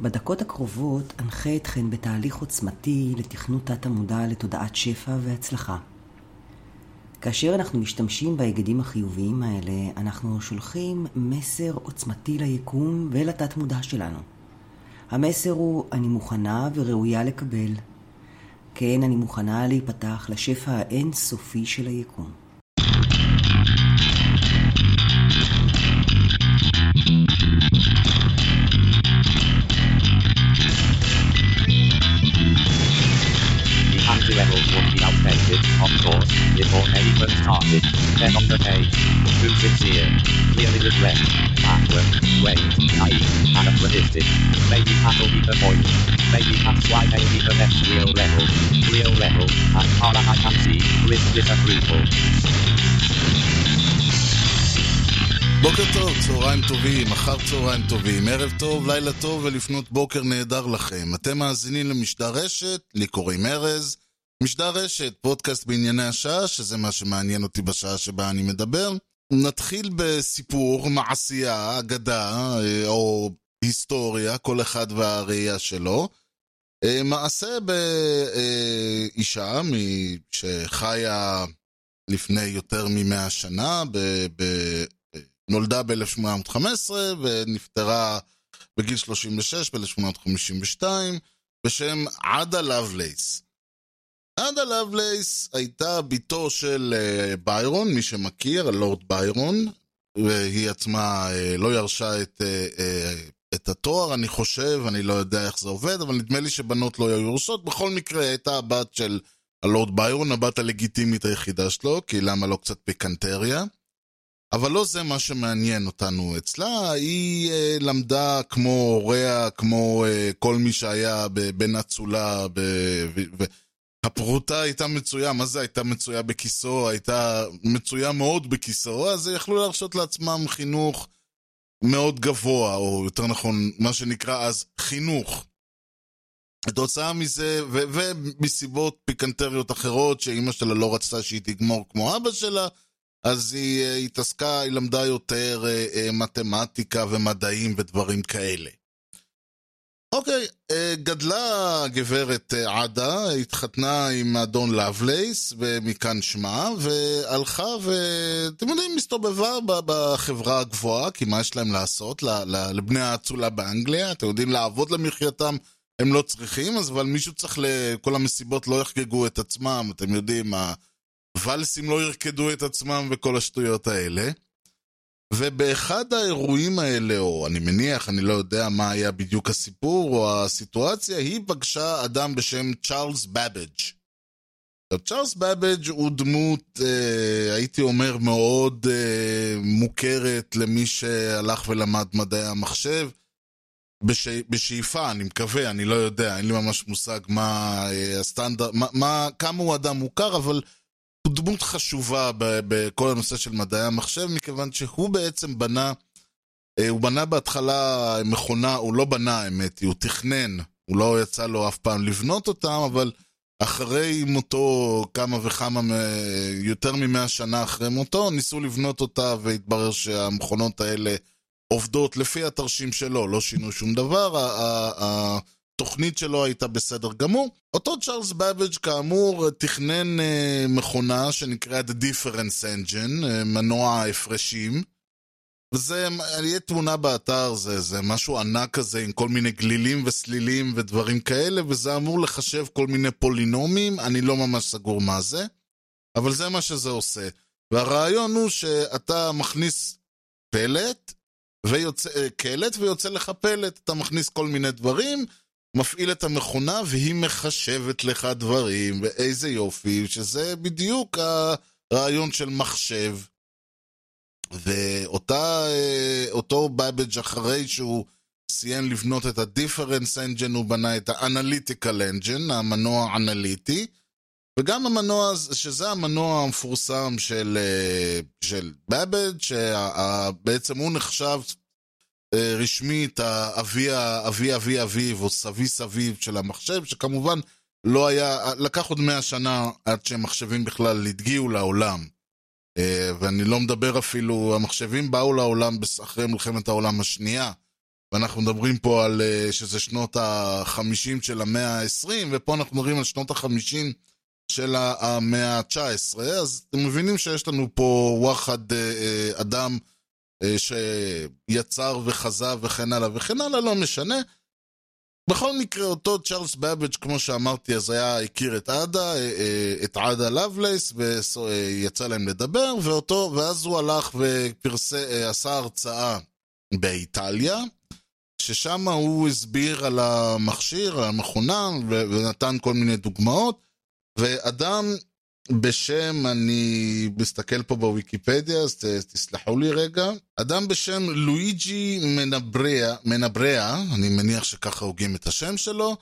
בדקות הקרובות אנחה אתכן בתהליך עוצמתי לתכנות תת-המודע לתודעת שפע והצלחה. כאשר אנחנו משתמשים בהיגדים החיוביים האלה, אנחנו שולחים מסר עוצמתי ליקום ולתת מודע שלנו. המסר הוא, אני מוכנה וראויה לקבל. כן, אני מוכנה להיפתח לשפע האין-סופי של היקום. 10 on the day. page. 250 year. Clearly regret. Backward. Way. night, and a statistic. Maybe that'll be the point. Maybe that's why they be the best real level. Real level. As far as I can see, with disapproval. בוקר טוב, צהריים טובים, אחר צהריים טובים, ערב טוב, לילה טוב ולפנות בוקר נהדר לכם. אתם מאזינים למשדר רשת, לי קוראים ארז, משדר רשת, פודקאסט בענייני השעה, שזה מה שמעניין אותי בשעה שבה אני מדבר. נתחיל בסיפור, מעשייה, אגדה, אה, או היסטוריה, כל אחד והראייה שלו. אה, מעשה באישה שחיה לפני יותר ממאה שנה, ב... ב... נולדה ב-1815 ונפטרה בגיל 36 ב-1852, בשם עדה לבלייס. עדה לבלייס הייתה בתו של uh, ביירון, מי שמכיר, הלורד ביירון, והיא עצמה uh, לא ירשה את, uh, את התואר, אני חושב, אני לא יודע איך זה עובד, אבל נדמה לי שבנות לא היו יורשות. בכל מקרה, הייתה הבת של הלורד ביירון, הבת הלגיטימית היחידה שלו, כי למה לא קצת פיקנטריה? אבל לא זה מה שמעניין אותנו אצלה, היא uh, למדה כמו הוריה, כמו uh, כל מי שהיה בן אצולה, הפרוטה הייתה מצויה, מה זה הייתה מצויה בכיסו? הייתה מצויה מאוד בכיסו, אז יכלו להרשות לעצמם חינוך מאוד גבוה, או יותר נכון, מה שנקרא אז חינוך. כתוצאה מזה, ו- ומסיבות פיקנטריות אחרות, שאימא שלה לא רצתה שהיא תגמור כמו אבא שלה, אז היא uh, התעסקה, היא למדה יותר uh, uh, מתמטיקה ומדעים ודברים כאלה. אוקיי, גדלה הגברת עדה, התחתנה עם אדון לאבלייס, ומכאן שמה, והלכה ואתם יודעים, מסתובבה בחברה הגבוהה, כי מה יש להם לעשות לבני האצולה באנגליה? אתם יודעים, לעבוד למחייתם הם לא צריכים, אז אבל מישהו צריך, כל המסיבות לא יחגגו את עצמם, אתם יודעים, הוואלסים לא ירקדו את עצמם וכל השטויות האלה. ובאחד האירועים האלה, או אני מניח, אני לא יודע מה היה בדיוק הסיפור או הסיטואציה, היא פגשה אדם בשם צ'ארלס בבג'. צ'ארלס בבג' הוא דמות, אה, הייתי אומר, מאוד אה, מוכרת למי שהלך ולמד מדעי המחשב. בש... בשאיפה, אני מקווה, אני לא יודע, אין לי ממש מושג מה אה, הסטנדרט, מה, מה, כמה הוא אדם מוכר, אבל הוא דמות חשובה בכל הנושא של מדעי המחשב, מכיוון שהוא בעצם בנה, אה, הוא בנה בהתחלה מכונה, הוא לא בנה האמת, הוא תכנן, הוא לא יצא לו אף פעם לבנות אותם, אבל אחרי מותו, כמה וכמה, יותר ממאה שנה אחרי מותו, ניסו לבנות אותה והתברר שהמכונות האלה עובדות לפי התרשים שלו, לא שינו שום דבר. התוכנית שלו הייתה בסדר גמור. אותו צ'ארלס בבג' כאמור תכנן uh, מכונה שנקראת Difference Engine, uh, מנוע ההפרשים. וזה, יהיה תמונה באתר, זה, זה משהו ענק כזה עם כל מיני גלילים וסלילים ודברים כאלה, וזה אמור לחשב כל מיני פולינומים, אני לא ממש סגור מה זה, אבל זה מה שזה עושה. והרעיון הוא שאתה מכניס פלט, ויוצא, אה, קלט ויוצא לך פלט, אתה מכניס כל מיני דברים, מפעיל את המכונה והיא מחשבת לך דברים, ואיזה יופי, שזה בדיוק הרעיון של מחשב. ואותו בבג' אחרי שהוא סיים לבנות את ה-difference engine, הוא בנה את ה-analytical engine, המנוע האנליטי, וגם המנוע, שזה המנוע המפורסם של, אה, של בבג', שבעצם הוא נחשב אה, רשמית האבי אבי אבי אביו או סבי סביב של המחשב, שכמובן לא היה, לקח עוד מאה שנה עד שמחשבים בכלל הגיעו לעולם. אה, ואני לא מדבר אפילו, המחשבים באו לעולם אחרי מלחמת העולם השנייה. ואנחנו מדברים פה על אה, שזה שנות ה-50 של המאה ה-20, ופה אנחנו מדברים על שנות ה-50 של המאה ה-19, אז אתם מבינים שיש לנו פה וואחד אה, אדם שיצר וחזה וכן הלאה וכן הלאה, לא משנה. בכל מקרה, אותו צ'ארלס באבג', כמו שאמרתי, אז היה, הכיר את עדה, אה, אה, את עדה לבלייס, ויצא להם לדבר, ואותו, ואז הוא הלך ועשה הרצאה באיטליה, ששם הוא הסביר על המכשיר, על המכונה, ונתן כל מיני דוגמאות, ואדם בשם, אני מסתכל פה בוויקיפדיה, אז תסלחו לי רגע, אדם בשם לואיג'י מנבריאה, מנבריאה, אני מניח שככה הוגים את השם שלו,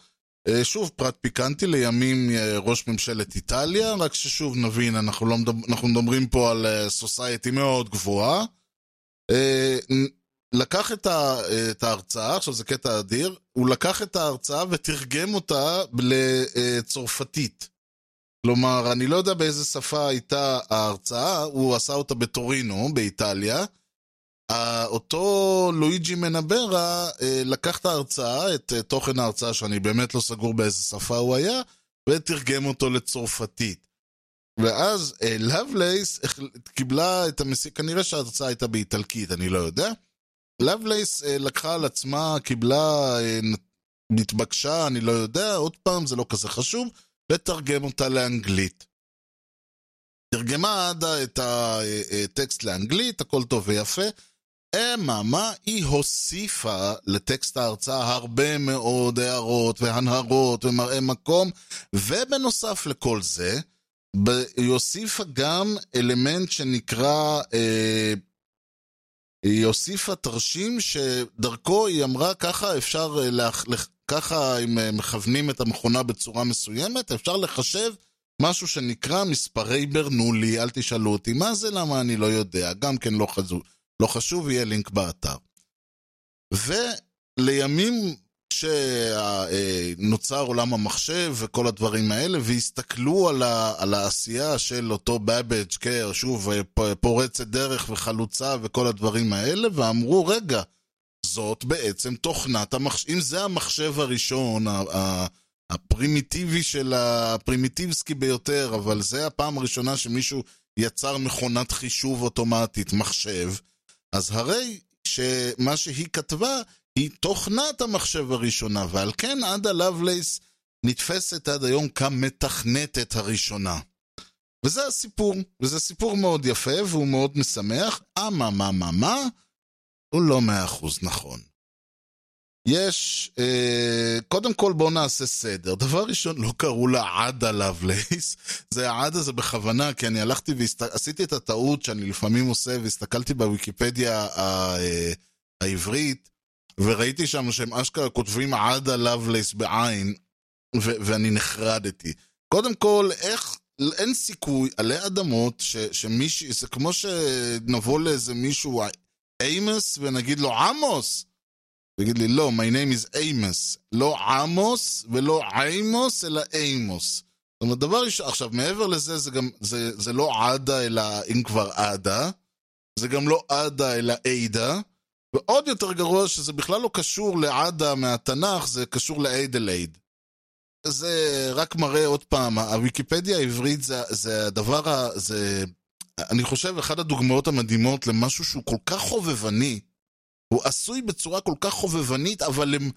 אה, שוב, פרט פיקנטי, לימים אה, ראש ממשלת איטליה, רק ששוב נבין, אנחנו, לא מדבר, אנחנו מדברים פה על סוסייטי מאוד גבוהה. אה, לקח את, ה, את ההרצאה, עכשיו זה קטע אדיר, הוא לקח את ההרצאה ותרגם אותה לצרפתית. כלומר, אני לא יודע באיזה שפה הייתה ההרצאה, הוא עשה אותה בטורינו, באיטליה. אותו לואיג'י מנברה אה, לקח את ההרצאה, את אה, תוכן ההרצאה, שאני באמת לא סגור באיזה שפה הוא היה, ותרגם אותו לצרפתית. ואז אה, לבלייס קיבלה את המסיק, כנראה שההרצאה הייתה באיטלקית, אני לא יודע. לבלייס לקחה על עצמה, קיבלה, נתבקשה, אני לא יודע, עוד פעם, זה לא כזה חשוב, לתרגם אותה לאנגלית. תרגמה עדה את הטקסט לאנגלית, הכל טוב ויפה. אממה, היא הוסיפה לטקסט ההרצאה הרבה מאוד הערות והנהרות ומראה מקום, ובנוסף לכל זה, היא הוסיפה גם אלמנט שנקרא, אה, היא הוסיפה תרשים שדרכו היא אמרה ככה אפשר, אה, לח- ככה אם אה, מכוונים את המכונה בצורה מסוימת, אפשר לחשב משהו שנקרא מספרי ברנולי, אל תשאלו אותי מה זה, למה אני לא יודע, גם כן לא חשוב, לא חשוב, יהיה לינק באתר. ולימים כשנוצר עולם המחשב וכל הדברים האלה, והסתכלו על, ה, על העשייה של אותו באבג' קר, שוב, פ- פורצת דרך וחלוצה וכל הדברים האלה, ואמרו, רגע, זאת בעצם תוכנת המחשב, אם זה המחשב הראשון, הפרימיטיבי של הפרימיטיבסקי ביותר, אבל זה הפעם הראשונה שמישהו יצר מכונת חישוב אוטומטית, מחשב, אז הרי שמה שהיא כתבה היא תוכנת המחשב הראשונה, ועל כן עדה לבלייס נתפסת עד היום כמתכנתת הראשונה. וזה הסיפור, וזה סיפור מאוד יפה והוא מאוד משמח. אממה, מה, מה, מה? הוא לא מאה אחוז נכון. יש, אה, קודם כל בואו נעשה סדר. דבר ראשון, לא קראו לה עדה לבלייס, זה העדה זה בכוונה, כי אני הלכתי ועשיתי את הטעות שאני לפעמים עושה, והסתכלתי בוויקיפדיה ה- אה, העברית, וראיתי שם שהם אשכרה כותבים עדה לבלייס בעין, ו- ואני נחרדתי. קודם כל, איך, אין סיכוי עלי אדמות ש- שמישהו, זה כמו שנבוא לאיזה מישהו, אימוס, ונגיד לו עמוס. תגיד לי, לא, my name is אימוס. לא עמוס ולא עימוס, אלא אימוס. זאת אומרת, דבר ראשון, עכשיו, מעבר לזה, זה גם, זה, זה לא עדה, אלא אם כבר עדה. זה גם לא עדה, אלא עדה. ועוד יותר גרוע, שזה בכלל לא קשור לעדה מהתנ"ך, זה קשור לאיידלייד. זה רק מראה עוד פעם, הוויקיפדיה העברית זה, זה הדבר, ה- זה, אני חושב, אחת הדוגמאות המדהימות למשהו שהוא כל כך חובבני, הוא עשוי בצורה כל כך חובבנית, אבל הם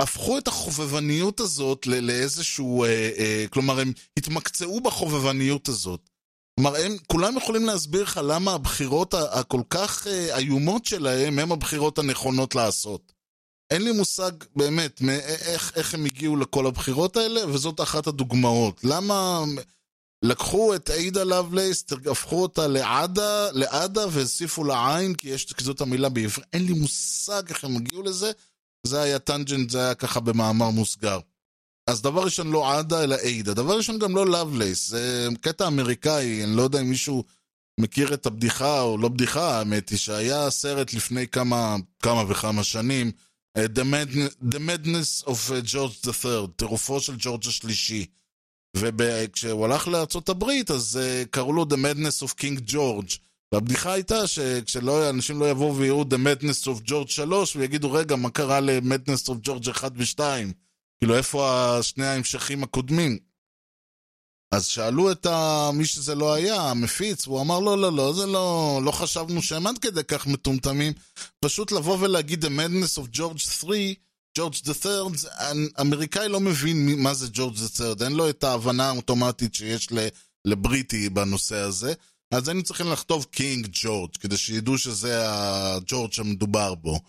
הפכו את החובבניות הזאת לאיזשהו, אה, אה, כלומר, הם התמקצעו בחובבניות הזאת. כלומר, הם, כולם יכולים להסביר לך למה הבחירות הכל כך אה, איומות שלהם הם הבחירות הנכונות לעשות. אין לי מושג באמת מא- איך, איך הם הגיעו לכל הבחירות האלה, וזאת אחת הדוגמאות. למה לקחו את עידה לבלייס, הפכו אותה לעדה, לעדה והוסיפו לה עין, כי יש כי זאת המילה בעברית. אין לי מושג איך הם הגיעו לזה. זה היה טנג'נט, זה היה ככה במאמר מוסגר. אז דבר ראשון לא עדה, אלא עידה. דבר ראשון גם לא לבלייס. זה קטע אמריקאי, אני לא יודע אם מישהו מכיר את הבדיחה, או לא בדיחה, האמת היא, שהיה סרט לפני כמה, כמה וכמה שנים, אה, The, Madness, The Madness of אה, George III, טירופו של ג'ורג' השלישי. וכשהוא הלך הברית, אז uh, קראו לו The Madness of King George. והבדיחה הייתה שכשאנשים לא יבואו ויראו The Madness of George 3 ויגידו, רגע, מה קרה ל-Madness of George 1 ו-2? כאילו, איפה שני ההמשכים הקודמים? אז שאלו את. מי שזה לא היה, המפיץ, והוא אמר, לא, לא, לא, זה לא... לא חשבנו שהם עד כדי כך מטומטמים. פשוט לבוא ולהגיד The Madness of George 3, George the Third, אמריקאי לא מבין מה זה George the Third, אין לו את ההבנה האוטומטית שיש לבריטי בנושא הזה. אז היינו צריכים לכתוב King George, כדי שידעו שזה הג'ורג' שמדובר בו.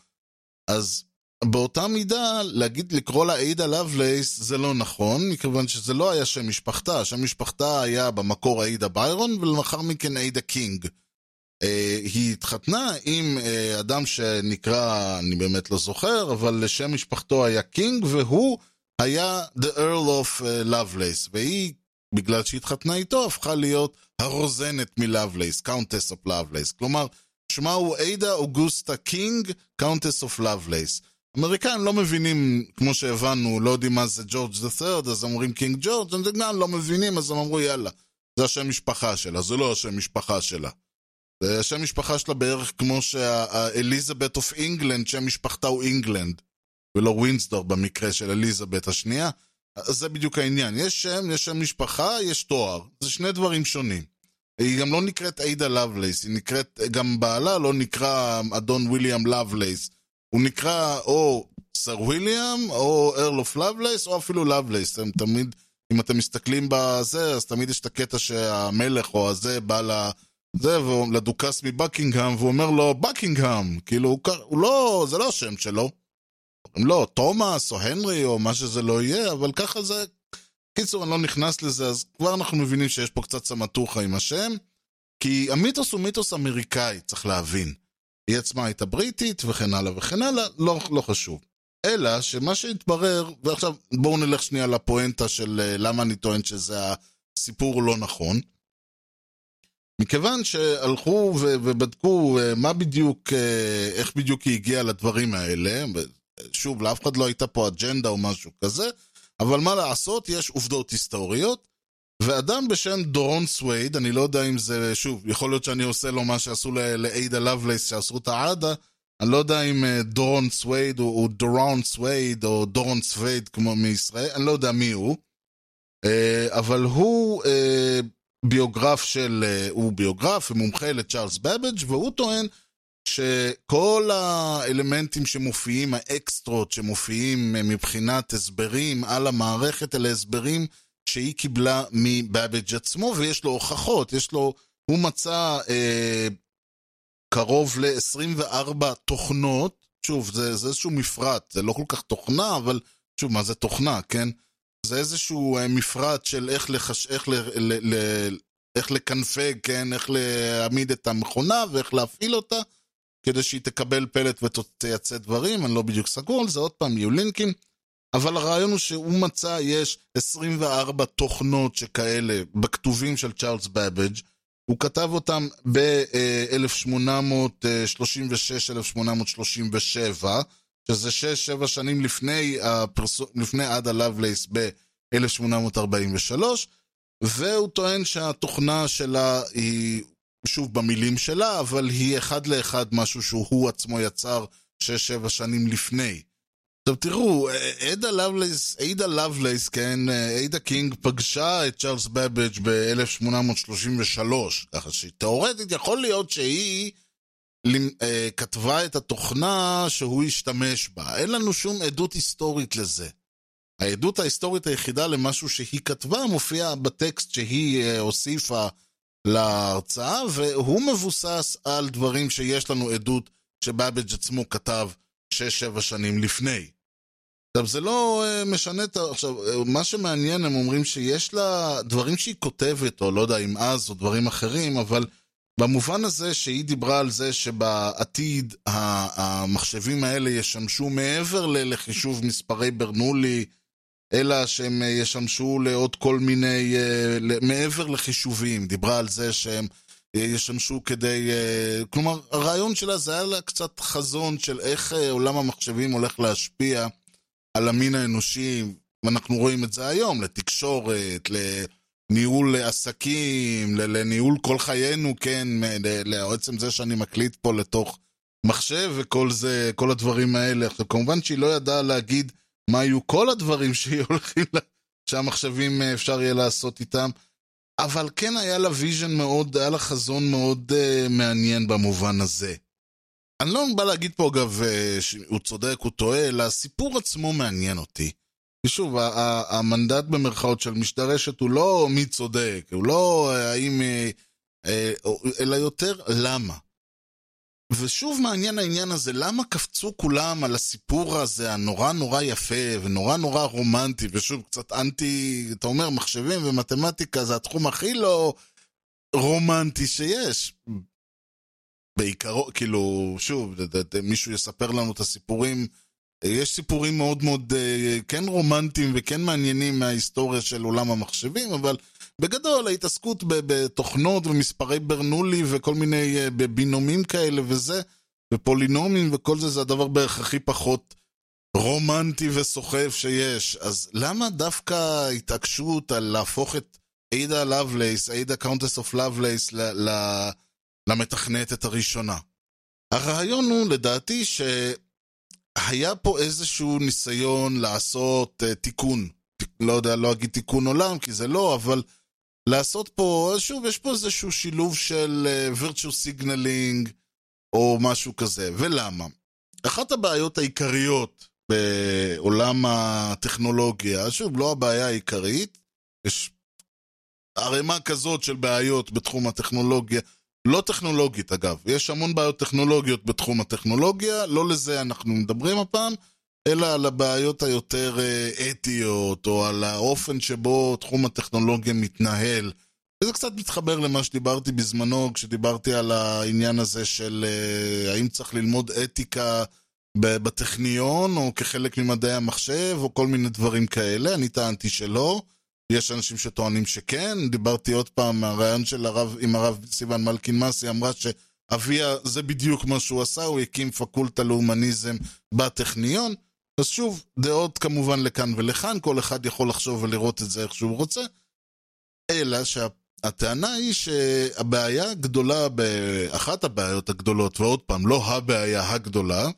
אז באותה מידה, להגיד, לקרוא לה עידה לבלייס זה לא נכון, מכיוון שזה לא היה שם משפחתה, שם משפחתה היה במקור עידה ביירון, ולאחר מכן עידה קינג. Uh, היא התחתנה עם uh, אדם שנקרא, אני באמת לא זוכר, אבל שם משפחתו היה קינג, והוא היה The Earl of uh, Lovelace, והיא, בגלל שהיא התחתנה איתו, הפכה להיות הרוזנת מלאבלייס, Countess of Lovelace. כלומר, שמה הוא עידה אוגוסטה קינג, Countess of Lovelace. אמריקאים לא מבינים, כמו שהבנו, לא יודעים מה זה George the Third, אז אומרים King George, הם גם לא מבינים, אז הם אמרו יאללה, זה השם משפחה שלה, זה לא השם משפחה שלה. זה השם משפחה שלה בערך כמו ש Elizabeth of England, שם משפחתה הוא England, ולא ווינסדור במקרה של אליזבת השנייה. אז זה בדיוק העניין, יש שם, יש שם משפחה, יש תואר, זה שני דברים שונים. היא גם לא נקראת עידה לבלייס, היא נקראת, גם בעלה לא נקרא אדון ויליאם לבלייס. הוא נקרא או סר ויליאם, או ארל אוף לבלייס, או אפילו לבלייס. הם תמיד, אם אתם מסתכלים בזה, אז תמיד יש את הקטע שהמלך או הזה בא ל... זה, לדוכס מבקינגהם, והוא אומר לו, בקינגהם, כאילו, הוא, הוא לא, זה לא השם שלו. הם לא, תומאס או הנרי או מה שזה לא יהיה, אבל ככה זה... קיצור, אני לא נכנס לזה, אז כבר אנחנו מבינים שיש פה קצת סמטוחה עם השם, כי המיתוס הוא מיתוס אמריקאי, צריך להבין. היא עצמה הייתה בריטית וכן הלאה וכן הלאה, לא, לא חשוב. אלא שמה שהתברר, ועכשיו בואו נלך שנייה לפואנטה של אה, למה אני טוען שזה הסיפור לא נכון. מכיוון שהלכו ובדקו אה, מה בדיוק, אה, איך בדיוק היא הגיעה לדברים האלה, שוב, לאף אחד לא הייתה פה אג'נדה או משהו כזה, אבל מה לעשות, יש עובדות היסטוריות, ואדם בשם דורון סווייד, אני לא יודע אם זה, שוב, יכול להיות שאני עושה לו מה שעשו לעידה לבלייס, שעשו את העדה, אני לא יודע אם אה, דורון סווייד הוא, הוא דורון סווייד או דורון סווייד כמו מישראל, אני לא יודע מי הוא, אבל הוא ביוגרף של, הוא ביוגרף ומומחה לצ'ארלס בבג' והוא טוען שכל האלמנטים שמופיעים, האקסטרות שמופיעים מבחינת הסברים על המערכת, אלה הסברים שהיא קיבלה מבאבג' עצמו, ויש לו הוכחות, יש לו, הוא מצא אה, קרוב ל-24 תוכנות, שוב, זה, זה איזשהו מפרט, זה לא כל כך תוכנה, אבל שוב, מה זה תוכנה, כן? זה איזשהו אה, מפרט של איך, לחש... איך, ל... ל... ל... איך לקנפג, כן? איך להעמיד את המכונה ואיך להפעיל אותה, כדי שהיא תקבל פלט ותייצא דברים, אני לא בדיוק סגור על זה, עוד פעם, יהיו לינקים. אבל הרעיון הוא שהוא מצא, יש 24 תוכנות שכאלה בכתובים של צ'ארלס בבג', הוא כתב אותם ב-1836-1837, שזה 6-7 שנים לפני, הפרס... לפני עדה לבלייס ב-1843, והוא טוען שהתוכנה שלה היא, שוב במילים שלה, אבל היא אחד לאחד משהו שהוא עצמו יצר 6-7 שנים לפני. עכשיו תראו, עדה לבלייס, עדה לבלייס, כן, עדה קינג פגשה את צ'ארלס בבג' ב-1833, ככה שתאורטית יכול להיות שהיא כתבה את התוכנה שהוא השתמש בה. אין לנו שום עדות היסטורית לזה. העדות ההיסטורית היחידה למשהו שהיא כתבה מופיעה בטקסט שהיא אה, הוסיפה להרצאה, והוא מבוסס על דברים שיש לנו עדות שבאבג' עצמו כתב 6-7 שנים לפני. עכשיו, זה לא uh, משנה את ה... עכשיו, מה שמעניין, הם אומרים שיש לה דברים שהיא כותבת, או לא יודע אם אז, או דברים אחרים, אבל במובן הזה שהיא דיברה על זה שבעתיד המחשבים האלה ישמשו מעבר לחישוב מספרי ברנולי, אלא שהם ישמשו לעוד כל מיני... uh, מעבר לחישובים. דיברה על זה שהם... ישמשו כדי... כלומר, הרעיון שלה זה היה לה קצת חזון של איך עולם המחשבים הולך להשפיע על המין האנושי, ואנחנו רואים את זה היום, לתקשורת, לניהול עסקים, לניהול כל חיינו, כן, לעצם זה שאני מקליט פה לתוך מחשב וכל זה, כל הדברים האלה. עכשיו, כמובן שהיא לא ידעה להגיד מה היו כל הדברים שהיא הולכים, לה, שהמחשבים אה, אפשר יהיה לעשות איתם, אבל כן היה לה vision מאוד, היה לה חזון מאוד uh, מעניין במובן הזה. אני לא בא להגיד פה אגב uh, שהוא צודק, הוא טועה, אלא הסיפור עצמו מעניין אותי. ושוב, המנדט במרכאות של משדרשת הוא לא מי צודק, הוא לא האם... אלא יותר למה. ושוב מעניין העניין הזה, למה קפצו כולם על הסיפור הזה הנורא נורא יפה ונורא נורא רומנטי, ושוב, קצת אנטי, אתה אומר, מחשבים ומתמטיקה זה התחום הכי לא רומנטי שיש. בעיקרו, כאילו, שוב, מישהו יספר לנו את הסיפורים, יש סיפורים מאוד מאוד, כן רומנטיים וכן מעניינים מההיסטוריה של עולם המחשבים, אבל בגדול, ההתעסקות בתוכנות ומספרי ברנולי וכל מיני בינומים כאלה וזה, ופולינומים וכל זה, זה הדבר בערך הכי פחות רומנטי וסוחף שיש. אז למה דווקא התעקשות על להפוך את עידה לבלייס, עידה Countess of Lovelace, למתכנתת הראשונה? הרעיון הוא, לדעתי, שהיה פה איזשהו ניסיון לעשות uh, תיקון. לא יודע, לא אגיד תיקון עולם, כי זה לא, אבל לעשות פה, שוב, יש פה איזשהו שילוב של uh, virtue signaling או משהו כזה. ולמה? אחת הבעיות העיקריות בעולם הטכנולוגיה, שוב, לא הבעיה העיקרית, יש ערימה כזאת של בעיות בתחום הטכנולוגיה, לא טכנולוגית אגב, יש המון בעיות טכנולוגיות בתחום הטכנולוגיה, לא לזה אנחנו מדברים הפעם, אלא על הבעיות היותר אתיות, או על האופן שבו תחום הטכנולוגיה מתנהל. וזה קצת מתחבר למה שדיברתי בזמנו, כשדיברתי על העניין הזה של האם צריך ללמוד אתיקה בטכניון, או כחלק ממדעי המחשב, או כל מיני דברים כאלה, אני טענתי שלא. יש אנשים שטוענים שכן, דיברתי עוד פעם, הרעיון של הרב, עם הרב סיוון מלכין מסי, אמרה שאביה, זה בדיוק מה שהוא עשה, הוא הקים פקולטה להומניזם בטכניון. אז שוב, דעות כמובן לכאן ולכאן, כל אחד יכול לחשוב ולראות את זה איך שהוא רוצה, אלא שהטענה היא שהבעיה הגדולה, אחת הבעיות הגדולות, ועוד פעם, לא הבעיה הגדולה,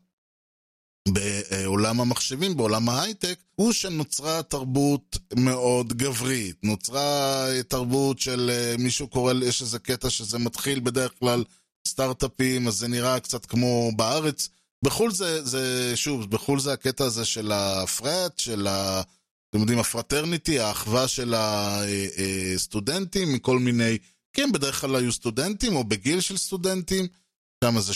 בעולם המחשבים, בעולם ההייטק, הוא שנוצרה תרבות מאוד גברית. נוצרה תרבות של מישהו קורא, יש איזה קטע שזה מתחיל בדרך כלל סטארט-אפים, אז זה נראה קצת כמו בארץ. בחו"ל זה, זה, שוב, בחו"ל זה הקטע הזה של הפרט, של ה... אתם יודעים, הפרטרניטי, האחווה של הסטודנטים מכל מיני... כן, בדרך כלל היו סטודנטים או בגיל של סטודנטים. שם זה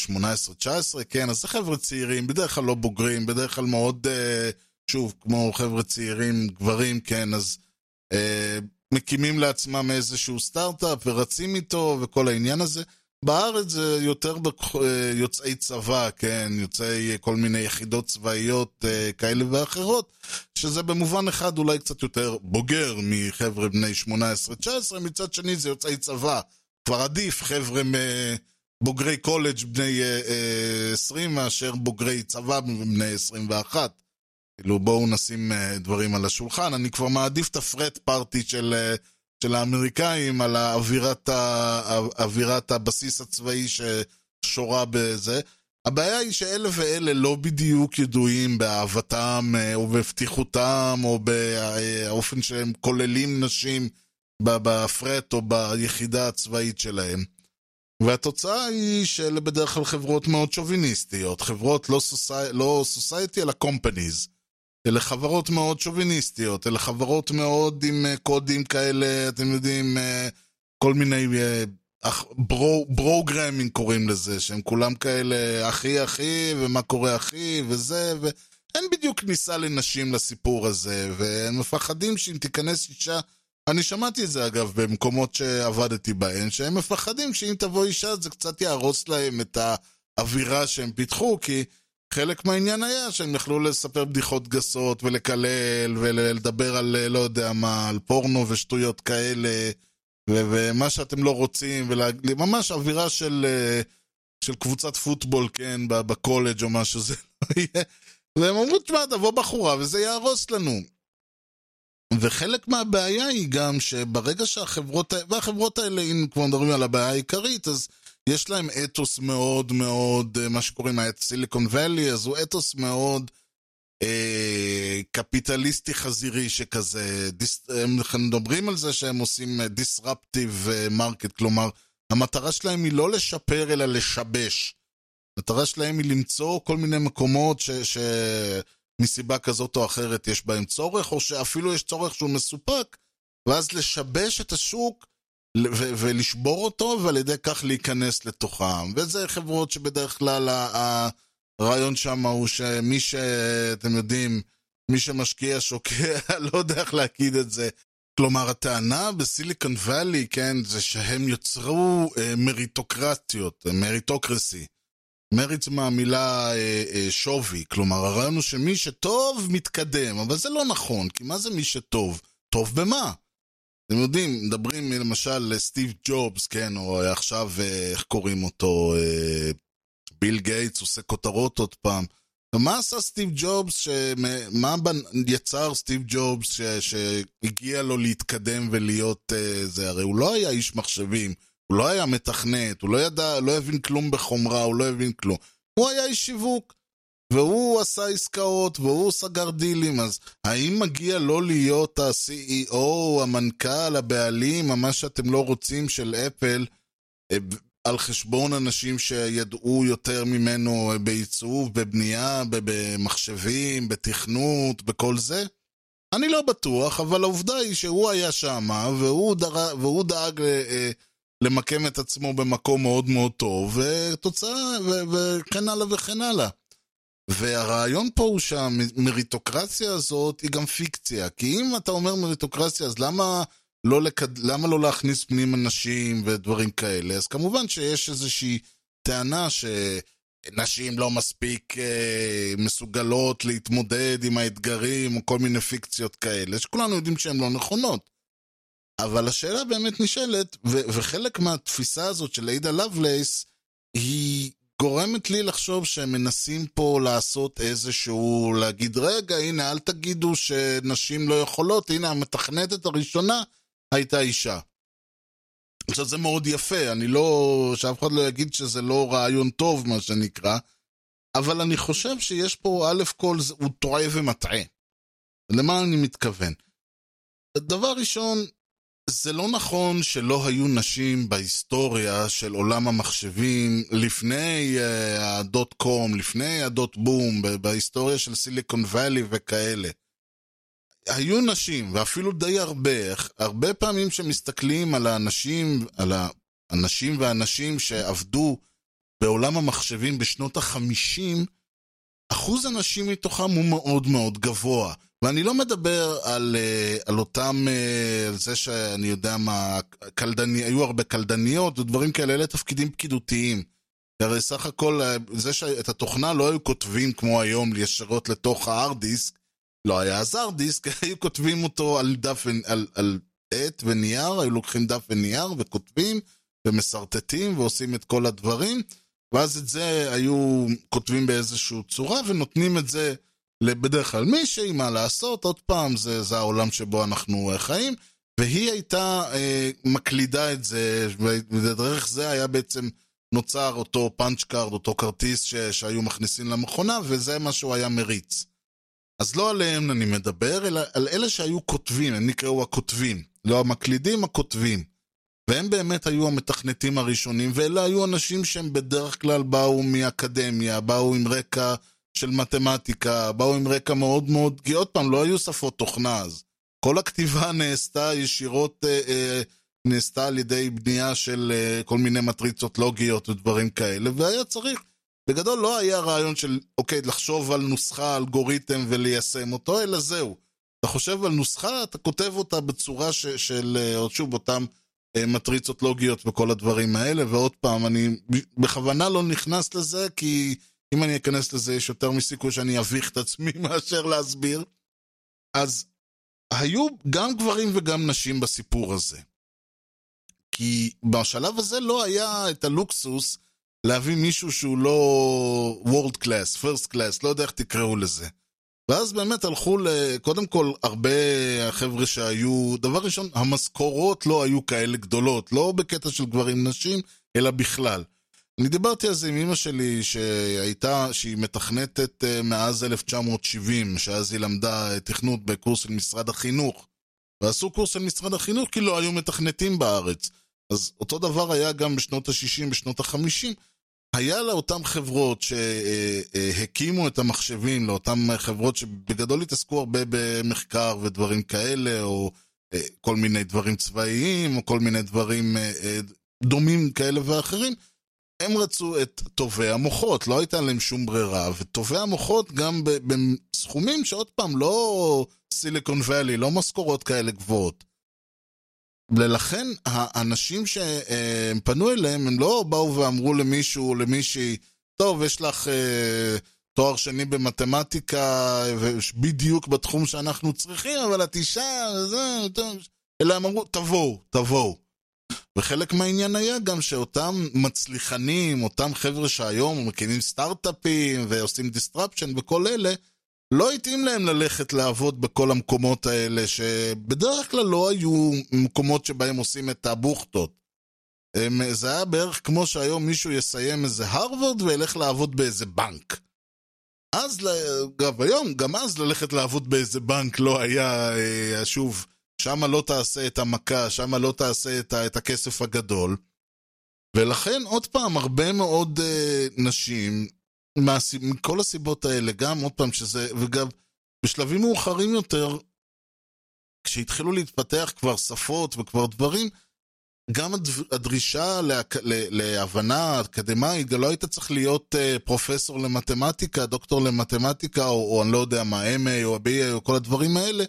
18-19, כן, אז זה חבר'ה צעירים, בדרך כלל לא בוגרים, בדרך כלל מאוד, אה, שוב, כמו חבר'ה צעירים, גברים, כן, אז אה, מקימים לעצמם איזשהו סטארט-אפ ורצים איתו וכל העניין הזה. בארץ זה יותר יוצאי צבא, כן, יוצאי כל מיני יחידות צבאיות אה, כאלה ואחרות, שזה במובן אחד אולי קצת יותר בוגר מחבר'ה בני 18-19, מצד שני זה יוצאי צבא. כבר עדיף חבר'ה מ... בוגרי קולג' בני uh, 20 מאשר בוגרי צבא בני 21. כאילו בואו נשים uh, דברים על השולחן. אני כבר מעדיף את הפרט פארטי של, של האמריקאים על האווירת, ה, אווירת הבסיס הצבאי ששורה בזה. הבעיה היא שאלה ואלה לא בדיוק ידועים באהבתם או בפתיחותם או באופן שהם כוללים נשים בפרט או ביחידה הצבאית שלהם. והתוצאה היא שאלה בדרך כלל חברות מאוד שוביניסטיות, חברות לא, סוסי... לא סוסייטי אלא קומפניז. אלה חברות מאוד שוביניסטיות, אלה חברות מאוד עם קודים כאלה, אתם יודעים, כל מיני ברו, ברוגרמינג קוראים לזה, שהם כולם כאלה אחי אחי, ומה קורה אחי, וזה, ואין בדיוק כניסה לנשים לסיפור הזה, והם מפחדים שאם תיכנס אישה אני שמעתי את זה אגב במקומות שעבדתי בהן, שהם מפחדים שאם תבוא אישה זה קצת יהרוס להם את האווירה שהם פיתחו, כי חלק מהעניין היה שהם יכלו לספר בדיחות גסות ולקלל ולדבר על לא יודע מה, על פורנו ושטויות כאלה, ו- ומה שאתם לא רוצים, וממש אווירה של, של קבוצת פוטבול, כן, בקולג' או משהו, זה לא יהיה. והם אמרו, תשמע, תבוא בחורה וזה יהרוס לנו. וחלק מהבעיה היא גם שברגע שהחברות, והחברות האלה, אם כבר מדברים על הבעיה העיקרית, אז יש להם אתוס מאוד מאוד, אה, מה שקוראים סיליקון ואלי, אז הוא אתוס מאוד אה, קפיטליסטי חזירי שכזה, דיס, הם מדברים על זה שהם עושים disruptive market, כלומר, המטרה שלהם היא לא לשפר אלא לשבש. המטרה שלהם היא למצוא כל מיני מקומות ש... ש... מסיבה כזאת או אחרת יש בהם צורך, או שאפילו יש צורך שהוא מסופק, ואז לשבש את השוק ו- ולשבור אותו, ועל ידי כך להיכנס לתוכם. וזה חברות שבדרך כלל הרעיון שם הוא שמי ש... אתם יודעים, מי שמשקיע שוקע, לא יודע איך להגיד את זה. כלומר, הטענה בסיליקון וואלי, כן, זה שהם יוצרו אה, מריטוקרטיות, מריטוקרסי. מריץ מהמילה אה, אה, שווי, כלומר הרעיון הוא שמי שטוב מתקדם, אבל זה לא נכון, כי מה זה מי שטוב? טוב במה? אתם יודעים, מדברים למשל לסטיב ג'ובס, כן, או עכשיו, אה, איך קוראים אותו, אה, ביל גייטס עושה כותרות עוד פעם. ומה עשה סטיב ג'ובס, שמה, מה יצר סטיב ג'ובס ש, שהגיע לו להתקדם ולהיות אה, זה? הרי הוא לא היה איש מחשבים. הוא לא היה מתכנת, הוא לא ידע, לא הבין כלום בחומרה, הוא לא הבין כלום. הוא היה איש שיווק, והוא עשה עסקאות, והוא סגר דילים, אז האם מגיע לו להיות ה-CEO, המנכ"ל, הבעלים, מה שאתם לא רוצים של אפל, אה, על חשבון אנשים שידעו יותר ממנו בעיצוב, בבנייה, במחשבים, בתכנות, בכל זה? אני לא בטוח, אבל העובדה היא שהוא היה שם, והוא, דר... והוא דאג... אה, למקם את עצמו במקום מאוד מאוד טוב, ותוצאה, וכן הלאה וכן הלאה. והרעיון פה הוא שהמריטוקרציה הזאת היא גם פיקציה. כי אם אתה אומר מריטוקרציה, אז למה לא, לקד... למה לא להכניס פנים אנשים ודברים כאלה? אז כמובן שיש איזושהי טענה שנשים לא מספיק אה, מסוגלות להתמודד עם האתגרים או כל מיני פיקציות כאלה, שכולנו יודעים שהן לא נכונות. אבל השאלה באמת נשאלת, ו- וחלק מהתפיסה הזאת של עידה לבלייס, היא גורמת לי לחשוב שהם מנסים פה לעשות איזשהו, להגיד, רגע, הנה, אל תגידו שנשים לא יכולות, הנה, המתכנתת הראשונה הייתה אישה. עכשיו, זה מאוד יפה, אני לא... שאף אחד לא יגיד שזה לא רעיון טוב, מה שנקרא, אבל אני חושב שיש פה, א' כל, הוא טועה ומטעה. למה אני מתכוון? דבר ראשון, זה לא נכון שלא היו נשים בהיסטוריה של עולם המחשבים לפני uh, הדוט קום, לפני הדוט בום, בהיסטוריה של סיליקון וואלי וכאלה. היו נשים, ואפילו די הרבה, הרבה פעמים שמסתכלים על האנשים, על האנשים והנשים שעבדו בעולם המחשבים בשנות החמישים, אחוז הנשים מתוכם הוא מאוד מאוד גבוה. ואני לא מדבר על, אה, על אותם, אה, על זה שאני יודע מה, היו הרבה קלדניות ודברים כאלה, אלה תפקידים פקידותיים. הרי סך הכל, אה, זה שאת התוכנה לא היו כותבים כמו היום ישרות לתוך הארד דיסק, לא היה אז הארד דיסק, היו כותבים אותו על דף, על, על עט ונייר, היו לוקחים דף ונייר וכותבים ומסרטטים ועושים את כל הדברים, ואז את זה היו כותבים באיזושהי צורה ונותנים את זה בדרך כלל מישהי, מה לעשות, עוד פעם, זה, זה העולם שבו אנחנו אה, חיים, והיא הייתה אה, מקלידה את זה, ודרך זה היה בעצם נוצר אותו punch card, אותו כרטיס ש, שהיו מכניסים למכונה, וזה מה שהוא היה מריץ. אז לא עליהם אני מדבר, אלא על אלה שהיו כותבים, הם נקראו הכותבים. לא המקלידים, הכותבים. והם באמת היו המתכנתים הראשונים, ואלה היו אנשים שהם בדרך כלל באו מאקדמיה, באו עם רקע של מתמטיקה, באו עם רקע מאוד מאוד, כי עוד פעם, לא היו שפות תוכנה אז. כל הכתיבה נעשתה ישירות, אה, אה, נעשתה על ידי בנייה של אה, כל מיני מטריצות לוגיות ודברים כאלה, והיה צריך, בגדול לא היה רעיון של, אוקיי, לחשוב על נוסחה, אלגוריתם וליישם אותו, אלא זהו. אתה חושב על נוסחה, אתה כותב אותה בצורה ש, של, אה, עוד שוב, אותם אה, מטריצות לוגיות וכל הדברים האלה, ועוד פעם, אני בכוונה לא נכנס לזה, כי... אם אני אכנס לזה, יש יותר מסיכוי שאני אביך את עצמי מאשר להסביר. אז היו גם גברים וגם נשים בסיפור הזה. כי בשלב הזה לא היה את הלוקסוס להביא מישהו שהוא לא World Class, First Class, לא יודע איך תקראו לזה. ואז באמת הלכו ל... קודם כל, הרבה החבר'ה שהיו... דבר ראשון, המשכורות לא היו כאלה גדולות, לא בקטע של גברים נשים, אלא בכלל. אני דיברתי על זה עם אמא שלי, שהייתה, שהיא מתכנתת אה, מאז 1970, שאז היא למדה תכנות בקורס של משרד החינוך. ועשו קורס של משרד החינוך כי לא היו מתכנתים בארץ. אז אותו דבר היה גם בשנות ה-60, בשנות ה-50. היה לאותן חברות שהקימו את המחשבים, לאותן חברות שבגדול התעסקו הרבה במחקר ודברים כאלה, או אה, כל מיני דברים צבאיים, או כל מיני דברים אה, אה, דומים כאלה ואחרים, הם רצו את טובי המוחות, לא הייתה להם שום ברירה, וטובי המוחות גם בסכומים שעוד פעם, לא סיליקון ואלי, לא משכורות כאלה גבוהות. ולכן האנשים שהם פנו אליהם, הם לא באו ואמרו למישהו למישהי, טוב, יש לך אה, תואר שני במתמטיקה, בדיוק בתחום שאנחנו צריכים, אבל את אישה, זה, אלא הם אמרו, תבואו, תבואו. וחלק מהעניין היה גם שאותם מצליחנים, אותם חבר'ה שהיום מקימים סטארט-אפים ועושים disruption וכל אלה, לא התאים להם ללכת לעבוד בכל המקומות האלה, שבדרך כלל לא היו מקומות שבהם עושים את הבוכטות. זה היה בערך כמו שהיום מישהו יסיים איזה הרווארד וילך לעבוד באיזה בנק. אז, אגב, היום, גם אז ללכת לעבוד באיזה בנק לא היה, אה, שוב, שמה לא תעשה את המכה, שמה לא תעשה את, את הכסף הגדול. ולכן, עוד פעם, הרבה מאוד אה, נשים מכל הסיבות האלה, גם עוד פעם שזה, וגם בשלבים מאוחרים יותר, כשהתחילו להתפתח כבר שפות וכבר דברים, גם הדרישה לה, להבנה אקדמאית, לא היית צריך להיות uh, פרופסור למתמטיקה, דוקטור למתמטיקה, או, או אני לא יודע מה, MA או BA או כל הדברים האלה.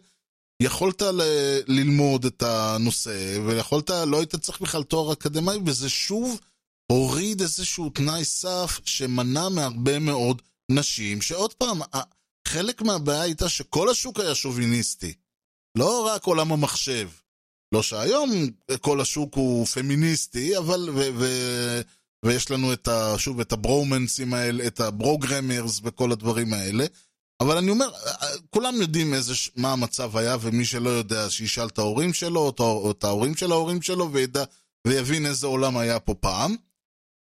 יכולת ל- ללמוד את הנושא, ויכולת, לא היית צריך בכלל תואר אקדמאי, וזה שוב הוריד איזשהו תנאי סף שמנע מהרבה מאוד נשים, שעוד פעם, חלק מהבעיה הייתה שכל השוק היה שוביניסטי. לא רק עולם המחשב. לא שהיום כל השוק הוא פמיניסטי, אבל, ו, ו, ויש לנו את ה, שוב, את הברומנסים האלה, את הברוגרמרס וכל הדברים האלה. אבל אני אומר, כולם יודעים איזה, מה המצב היה, ומי שלא יודע, שישאל את ההורים שלו, או את ההורים של ההורים שלו, וידע, ויבין איזה עולם היה פה פעם.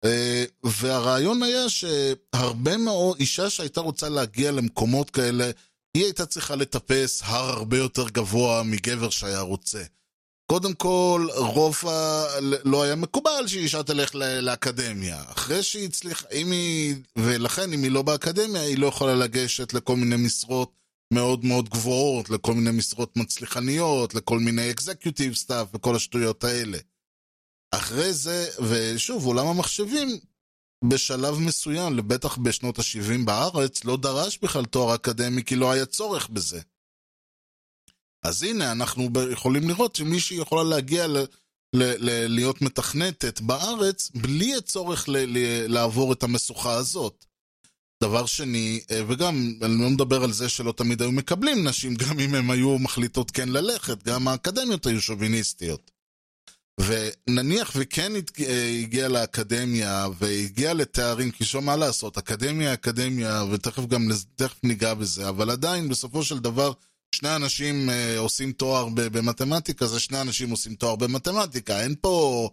אה, והרעיון היה שהרבה מאוד, אישה שהייתה רוצה להגיע למקומות כאלה, היא הייתה צריכה לטפס הר הרבה יותר גבוה מגבר שהיה רוצה. קודם כל, רוב ה... לא היה מקובל שאישה תלך לאקדמיה. אחרי שהיא הצליחה, אם היא... ולכן, אם היא לא באקדמיה, היא לא יכולה לגשת לכל מיני משרות מאוד מאוד גבוהות, לכל מיני משרות מצליחניות, לכל מיני executive staff וכל השטויות האלה. אחרי זה, ושוב, עולם המחשבים, בשלב מסוים, לבטח בשנות ה-70 בארץ, לא דרש בכלל תואר אקדמי כי לא היה צורך בזה. אז הנה, אנחנו יכולים לראות שמישהי יכולה להגיע ל... ל- ל- להיות מתכנתת בארץ בלי הצורך ל- ל- לעבור את המשוכה הזאת. דבר שני, אה, וגם, אני לא מדבר על זה שלא תמיד היו מקבלים נשים, גם אם הן היו מחליטות כן ללכת, גם האקדמיות היו שוביניסטיות. ונניח וכן הגיע לאקדמיה והגיע לתארים, כי שוב מה לעשות, אקדמיה, אקדמיה, ותכף גם תכף ניגע בזה, אבל עדיין בסופו של דבר שני אנשים אה, עושים תואר במתמטיקה, זה שני אנשים עושים תואר במתמטיקה, אין פה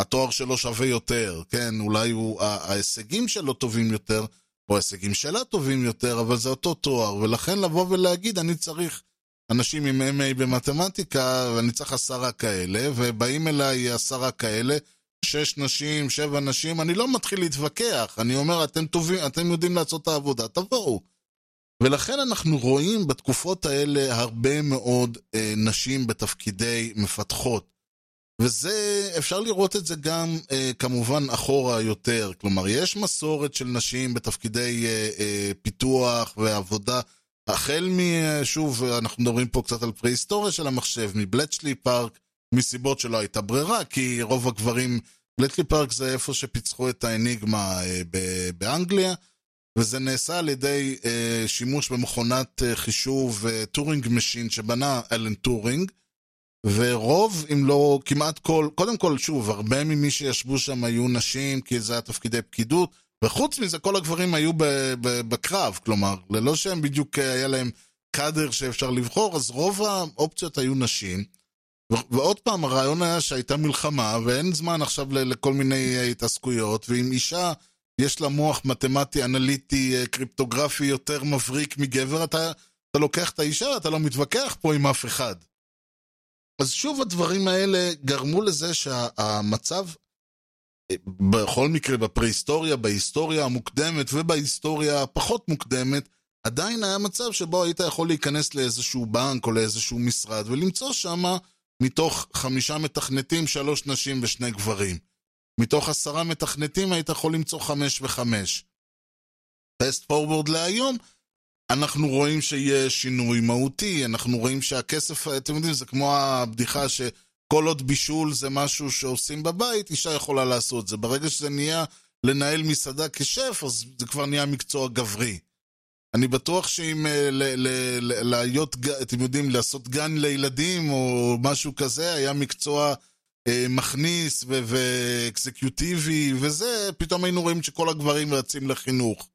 התואר שלו שווה יותר, כן, אולי הוא, ההישגים שלו טובים יותר, או ההישגים שלה טובים יותר, אבל זה אותו תואר, ולכן לבוא ולהגיד, אני צריך אנשים עם MA במתמטיקה, ואני צריך עשרה כאלה, ובאים אליי עשרה כאלה, שש נשים, שבע נשים, אני לא מתחיל להתווכח, אני אומר, אתם טובים, אתם יודעים לעשות את העבודה, תבואו. ולכן אנחנו רואים בתקופות האלה הרבה מאוד אה, נשים בתפקידי מפתחות. וזה, אפשר לראות את זה גם אה, כמובן אחורה יותר. כלומר, יש מסורת של נשים בתפקידי אה, אה, פיתוח ועבודה החל מ... שוב, אנחנו מדברים פה קצת על פרה-היסטוריה של המחשב, מבלצ'לי פארק, מסיבות שלא הייתה ברירה, כי רוב הגברים... בלצ'לי פארק זה איפה שפיצחו את האניגמה אה, באנגליה, וזה נעשה על ידי אה, שימוש במכונת אה, חישוב Turing machine שבנה אלן טורינג, ורוב, אם לא כמעט כל, קודם כל, שוב, הרבה ממי שישבו שם היו נשים, כי זה היה תפקידי פקידות, וחוץ מזה, כל הגברים היו ב- ב- בקרב, כלומר, ללא שהם בדיוק אה, היה להם קאדר שאפשר לבחור, אז רוב האופציות היו נשים. ועוד פעם, הרעיון היה שהייתה מלחמה, ואין זמן עכשיו לכל מיני אה, התעסקויות, ואם אישה יש לה מוח מתמטי, אנליטי, אה, קריפטוגרפי יותר מבריק מגבר, אתה, אתה לוקח את האישה, אתה לא מתווכח פה עם אף אחד. אז שוב הדברים האלה גרמו לזה שהמצב, אה, בכל מקרה בפרה-היסטוריה, בהיסטוריה המוקדמת ובהיסטוריה הפחות מוקדמת, עדיין היה מצב שבו היית יכול להיכנס לאיזשהו בנק או לאיזשהו משרד ולמצוא שם מתוך חמישה מתכנתים, שלוש נשים ושני גברים. מתוך עשרה מתכנתים היית יכול למצוא חמש וחמש. פסט פורוורד להיום, אנחנו רואים שיש שינוי מהותי, אנחנו רואים שהכסף, אתם יודעים, זה כמו הבדיחה שכל עוד בישול זה משהו שעושים בבית, אישה יכולה לעשות את זה. ברגע שזה נהיה לנהל מסעדה כשף, אז זה כבר נהיה מקצוע גברי. אני בטוח שאם אה, להיות, אתם יודעים, לעשות גן לילדים או משהו כזה, היה מקצוע מכניס ו- ו executive וזה, פתאום היינו רואים שכל הגברים רצים לחינוך.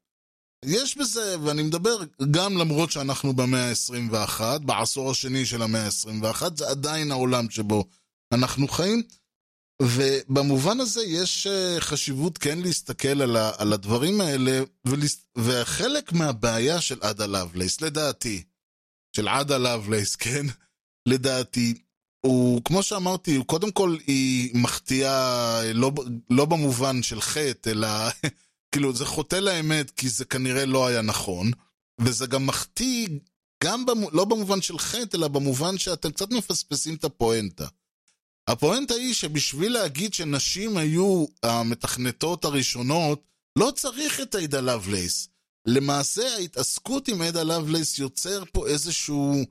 יש בזה, ואני מדבר גם למרות שאנחנו במאה ה-21, בעשור השני של המאה ה-21, זה עדיין העולם שבו אנחנו חיים, ובמובן הזה יש אה, חשיבות כן להסתכל על, ה- על הדברים האלה, ולס- וחלק מהבעיה של עדה לאבלייס, לדעתי, של עדה לאבלייס, כן, לדעתי, הוא, כמו שאמרתי, הוא קודם כל היא מחטיאה, לא, לא במובן של חטא, אלא כאילו זה חוטא לאמת, כי זה כנראה לא היה נכון, וזה גם מחטיא, גם במו, לא במובן של חטא, אלא במובן שאתם קצת מפספסים את הפואנטה. הפואנטה היא שבשביל להגיד שנשים היו המתכנתות הראשונות, לא צריך את עדה לאבלייס. למעשה ההתעסקות עם עדה לאבלייס יוצר פה איזשהו,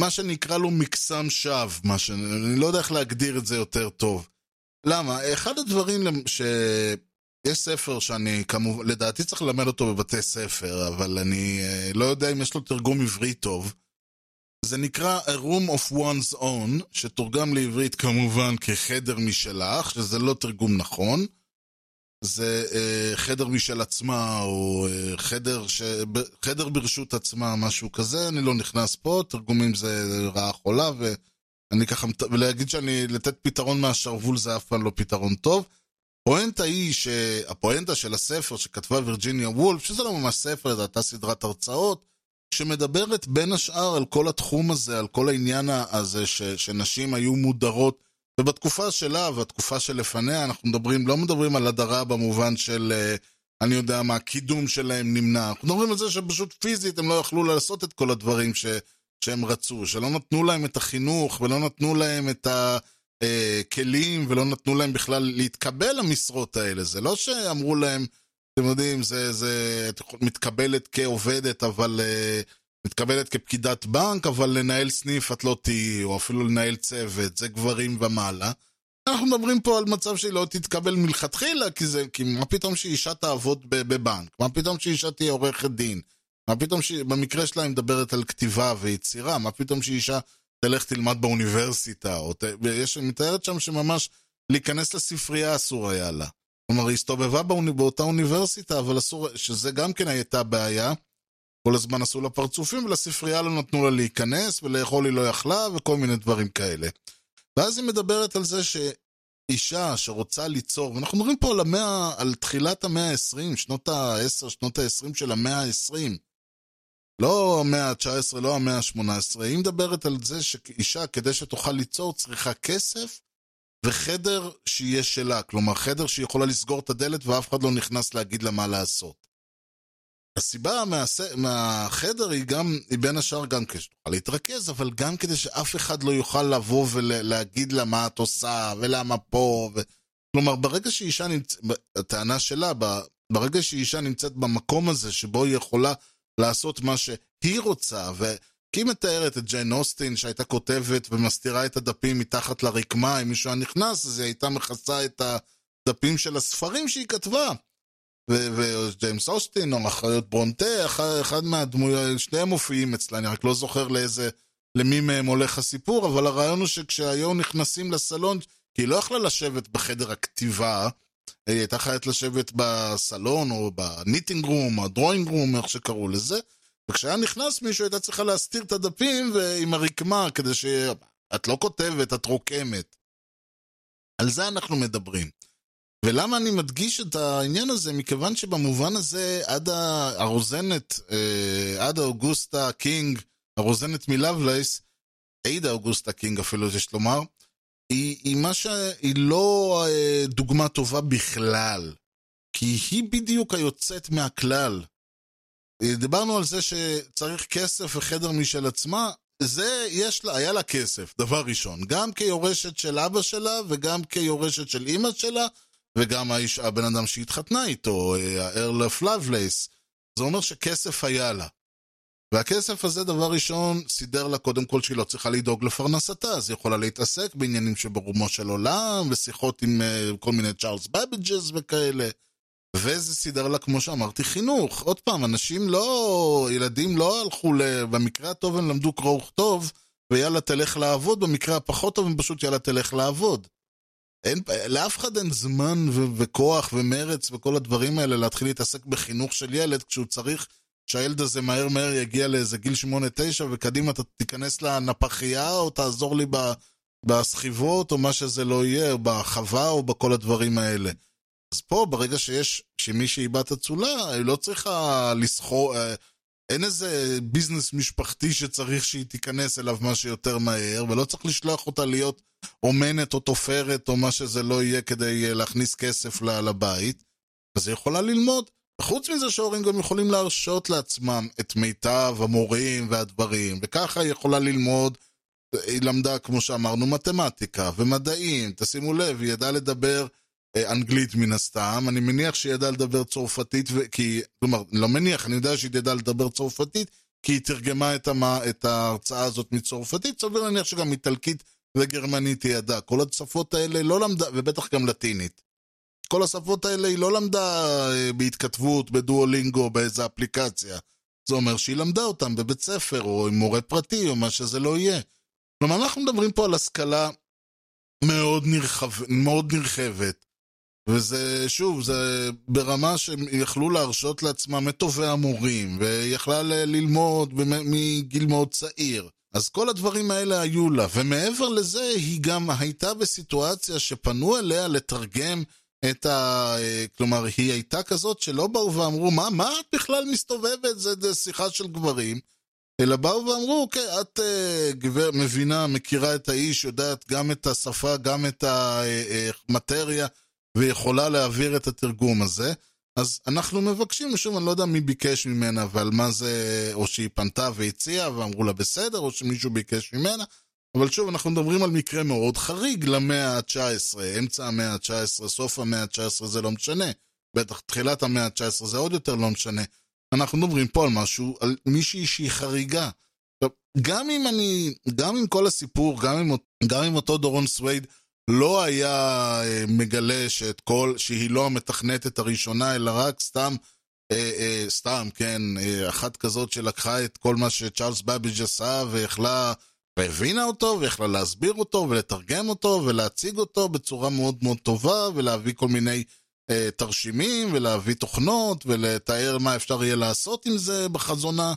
מה שנקרא לו מקסם שווא, ש... אני לא יודע איך להגדיר את זה יותר טוב. למה? אחד הדברים ש... יש ספר שאני כמובן, לדעתי צריך ללמד אותו בבתי ספר, אבל אני אה, לא יודע אם יש לו תרגום עברי טוב. זה נקרא A Room of One's Own, שתורגם לעברית כמובן כחדר משלך, שזה לא תרגום נכון. זה אה, חדר משל עצמה, או אה, חדר, ש... חדר ברשות עצמה, משהו כזה, אני לא נכנס פה, תרגומים זה רעה חולה, ואני ככה, ולהגיד שאני, לתת פתרון מהשרוול זה אף פעם לא פתרון טוב. הפואנטה היא שהפואנטה של הספר שכתבה וירג'יניה וולף, שזה לא ממש ספר, זו הייתה סדרת הרצאות, שמדברת בין השאר על כל התחום הזה, על כל העניין הזה ש, שנשים היו מודרות, ובתקופה שלה והתקופה שלפניה אנחנו מדברים, לא מדברים על הדרה במובן של, אה, אני יודע מה, הקידום שלהם נמנע, אנחנו מדברים על זה שפשוט פיזית הם לא יכלו לעשות את כל הדברים ש, שהם רצו, שלא נתנו להם את החינוך ולא נתנו להם את ה... אה, ולא נתנו להם בכלל להתקבל למשרות האלה. זה לא שאמרו להם, אתם יודעים, זה, זה את מתקבלת כעובדת, אבל... אה, מתקבלת כפקידת בנק, אבל לנהל סניף את לא תהיי, או אפילו לנהל צוות, זה גברים ומעלה. אנחנו מדברים פה על מצב שהיא לא תתקבל מלכתחילה, כי, זה, כי מה פתאום שאישה תעבוד בבנק? מה פתאום שאישה תהיה עורכת דין? מה פתאום ש... במקרה שלה היא מדברת על כתיבה ויצירה, מה פתאום שאישה תלך תלמד באוניברסיטה, או ת... ויש, מתארת שם שממש להיכנס לספרייה אסור היה לה. כלומר, היא הסתובבה באוני... באותה אוניברסיטה, אבל אסור, שזה גם כן הייתה בעיה. כל הזמן עשו לה פרצופים, ולספרייה לא נתנו לה להיכנס, ולאכול היא לא יכלה, וכל מיני דברים כאלה. ואז היא מדברת על זה שאישה שרוצה ליצור, ואנחנו מדברים פה על, המאה, על תחילת המאה ה-20, שנות ה-10, שנות ה-20 של המאה ה-20. לא המאה ה-19, לא המאה ה-18. היא מדברת על זה שאישה, כדי שתוכל ליצור, צריכה כסף וחדר שיהיה שלה. כלומר, חדר שהיא יכולה לסגור את הדלת ואף אחד לא נכנס להגיד לה מה לעשות. הסיבה מהס... מהחדר היא גם, היא בין השאר גם כדי שתוכל להתרכז, אבל גם כדי שאף אחד לא יוכל לבוא ולהגיד לה מה את עושה, ולמה פה, ו... כלומר, ברגע שאישה נמצאת, הטענה שלה, ברגע שאישה נמצאת במקום הזה, שבו היא יכולה לעשות מה שהיא רוצה, ו... כי היא מתארת את ג'יין אוסטין שהייתה כותבת ומסתירה את הדפים מתחת לרקמה, אם מישהו היה נכנס, אז היא הייתה מכסה את הדפים של הספרים שהיא כתבה. וג'יימס אוסטין, או אחריות ברונטה, אחד, אחד מהדמויות, שניהם מופיעים אצלה, אני רק לא זוכר לאיזה, למי מהם הולך הסיפור, אבל הרעיון הוא שכשהיו נכנסים לסלון, כי היא לא יכלה לשבת בחדר הכתיבה, היא הייתה חייבת לשבת בסלון, או ב knitting room, או ה drawing room, איך שקראו לזה, וכשהיה נכנס מישהו הייתה צריכה להסתיר את הדפים עם הרקמה, כדי ש... את לא כותבת, את רוקמת. על זה אנחנו מדברים. ולמה אני מדגיש את העניין הזה? מכיוון שבמובן הזה, עדה הרוזנת, אה, עדה אוגוסטה קינג, הרוזנת מלאבלייס, עדה אוגוסטה קינג אפילו יש לומר, היא, היא, ש... היא לא אה, דוגמה טובה בכלל. כי היא בדיוק היוצאת מהכלל. אה, דיברנו על זה שצריך כסף וחדר משל עצמה, זה, יש לה, היה לה כסף, דבר ראשון. גם כיורשת של אבא שלה, וגם כיורשת של אימא שלה, וגם האיש, הבן אדם שהתחתנה איתו, ה Earl of Lovelace. זה אומר שכסף היה לה. והכסף הזה, דבר ראשון, סידר לה קודם כל שהיא לא צריכה לדאוג לפרנסתה, אז היא יכולה להתעסק בעניינים שברומו של עולם, ושיחות עם uh, כל מיני צ'ארלס בביג'ס וכאלה. וזה סידר לה, כמו שאמרתי, חינוך. עוד פעם, אנשים לא, ילדים לא הלכו, ל... במקרה הטוב הם למדו קרוא וכתוב, ויאללה תלך לעבוד, במקרה הפחות טוב הם פשוט יאללה תלך לעבוד. אין, לאף אחד אין זמן ו- וכוח ומרץ וכל הדברים האלה להתחיל להתעסק בחינוך של ילד כשהוא צריך שהילד הזה מהר מהר יגיע לאיזה גיל 8-9 וקדימה אתה תיכנס לנפחייה או תעזור לי בסחיבות או מה שזה לא יהיה, או בחווה או בכל הדברים האלה. אז פה ברגע שיש, שמישהי בת אצולה, היא לא צריכה לסחור, אה, אין איזה ביזנס משפחתי שצריך שהיא תיכנס אליו מה שיותר מהר, ולא צריך לשלוח אותה להיות אומנת או תופרת או מה שזה לא יהיה כדי אה, להכניס כסף לבית, אז היא יכולה ללמוד. חוץ מזה שההורים גם יכולים להרשות לעצמם את מיטב המורים והדברים, וככה היא יכולה ללמוד, היא למדה, כמו שאמרנו, מתמטיקה ומדעים, תשימו לב, היא ידעה לדבר אנגלית מן הסתם, אני מניח שהיא ידעה לדבר צרפתית, ו... כי, כלומר, לא מניח, אני יודע שהיא ידעה לדבר צרפתית, כי היא תרגמה את, המ... את ההרצאה הזאת מצרפתית, סביר להניח שגם איטלקית וגרמנית היא ידעה. כל השפות האלה לא למדה, ובטח גם לטינית. כל השפות האלה היא לא למדה אה, בהתכתבות, בדואלינגו, באיזה אפליקציה. זה אומר שהיא למדה אותם בבית ספר, או עם מורה פרטי, או מה שזה לא יהיה. כלומר, אנחנו מדברים פה על השכלה מאוד, נרחב, מאוד נרחבת. וזה, שוב, זה ברמה שהם יכלו להרשות לעצמם את טובי המורים, ויכלה ללמוד מגיל מאוד צעיר. אז כל הדברים האלה היו לה, ומעבר לזה, היא גם הייתה בסיטואציה שפנו אליה לתרגם את ה... כלומר, היא הייתה כזאת שלא באו ואמרו, מה, מה את בכלל מסתובבת? זה, זה שיחה של גברים. אלא באו ואמרו, אוקיי, את uh, גבר, מבינה, מכירה את האיש, יודעת גם את השפה, גם את המטריה, ויכולה להעביר את התרגום הזה. אז אנחנו מבקשים, שוב, אני לא יודע מי ביקש ממנה ועל מה זה, או שהיא פנתה והציעה ואמרו לה בסדר, או שמישהו ביקש ממנה, אבל שוב, אנחנו מדברים על מקרה מאוד חריג למאה ה-19, אמצע המאה ה-19, סוף המאה ה-19 זה לא משנה, בטח תחילת המאה ה-19 זה עוד יותר לא משנה. אנחנו מדברים פה על משהו, על מישהי שהיא חריגה. גם אם אני, גם אם כל הסיפור, גם אם, גם אם אותו דורון סווייד לא היה אה, מגלה שאת כל, שהיא לא המתכנתת הראשונה, אלא רק סתם, אה, אה, סתם, כן, אה, אחת כזאת שלקחה את כל מה שצ'ארלס בביג' עשה ויכלה, והבינה אותו, ויכלה להסביר אותו, ולתרגם אותו, ולהציג אותו בצורה מאוד מאוד טובה, ולהביא כל מיני אה, תרשימים, ולהביא תוכנות, ולתאר מה אפשר יהיה לעשות עם זה בחזונה.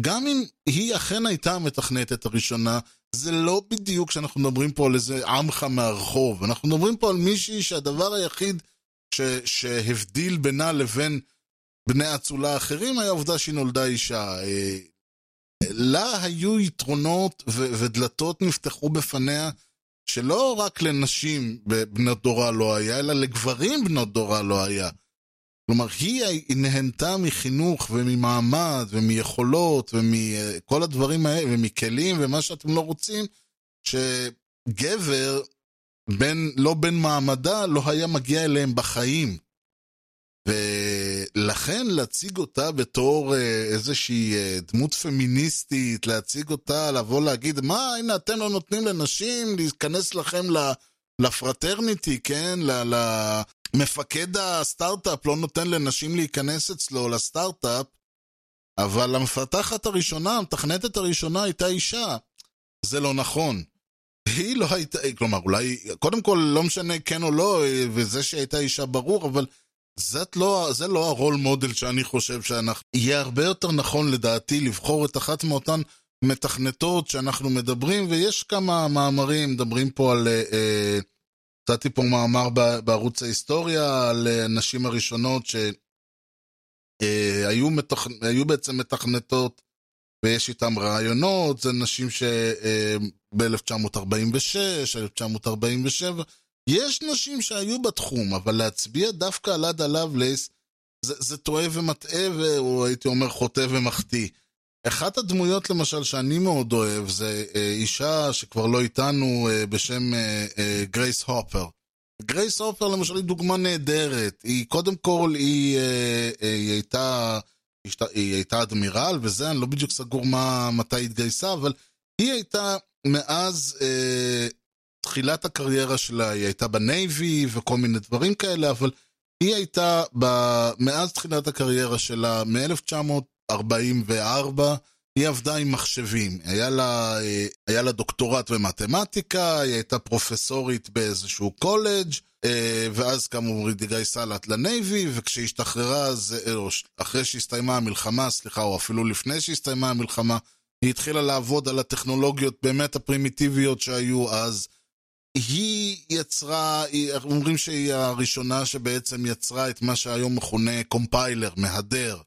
גם אם היא אכן הייתה המתכנתת הראשונה, זה לא בדיוק שאנחנו מדברים פה על איזה עמך מהרחוב, אנחנו מדברים פה על מישהי שהדבר היחיד ש, שהבדיל בינה לבין בני אצולה האחרים היה העובדה שהיא נולדה אישה. אה, לה היו יתרונות ו- ודלתות נפתחו בפניה שלא רק לנשים בנות דורה לא היה, אלא לגברים בנות דורה לא היה. כלומר, היא נהנתה מחינוך וממעמד ומיכולות ומכל הדברים האלה, ומכלים ומה שאתם לא רוצים, שגבר, בין, לא בין מעמדה, לא היה מגיע אליהם בחיים. ולכן להציג אותה בתור אה, איזושהי אה, דמות פמיניסטית, להציג אותה, לבוא להגיד, מה, הנה אתם לא נותנים לנשים להיכנס לכם לפרטרניטי, כן? מפקד הסטארט-אפ לא נותן לנשים להיכנס אצלו לסטארט-אפ, אבל המפתחת הראשונה, המתכנתת הראשונה הייתה אישה. זה לא נכון. היא לא הייתה, כלומר, אולי, קודם כל, לא משנה כן או לא, וזה שהיא הייתה אישה ברור, אבל זאת לא, זה לא הרול מודל שאני חושב שאנחנו... יהיה הרבה יותר נכון לדעתי לבחור את אחת מאותן מתכנתות שאנחנו מדברים, ויש כמה מאמרים, מדברים פה על... אה, נתתי פה מאמר בערוץ ההיסטוריה על הנשים הראשונות שהיו אה, מתכ... בעצם מתכנתות ויש איתם רעיונות, זה נשים שב-1946, אה, 1947, יש נשים שהיו בתחום, אבל להצביע דווקא על עדה לאבלייס זה, זה טועה ומטעה, או הייתי אומר חוטא ומחטיא. אחת הדמויות למשל שאני מאוד אוהב זה אה, אישה שכבר לא איתנו אה, בשם אה, גרייס הופר. גרייס הופר למשל היא דוגמה נהדרת. היא קודם כל, היא, היא הייתה... היא הייתה אדמירל וזה, אני לא בדיוק סגור מה, מתי היא התגייסה, אבל היא הייתה מאז אה, תחילת הקריירה שלה, היא הייתה ב Navy וכל מיני דברים כאלה, אבל היא הייתה ב, מאז תחילת הקריירה שלה, מ-1944, היא עבדה עם מחשבים. היה לה, אה, היה לה דוקטורט במתמטיקה, היא הייתה פרופסורית באיזשהו קולג', אה, ואז כאמור היא התגייסה לנייבי, וכשהשתחררה, אה, או אחרי שהסתיימה המלחמה, סליחה, או אפילו לפני שהסתיימה המלחמה, היא התחילה לעבוד על הטכנולוגיות באמת הפרימיטיביות שהיו אז. היא יצרה, אומרים שהיא הראשונה שבעצם יצרה את מה שהיום מכונה קומפיילר, מהדר.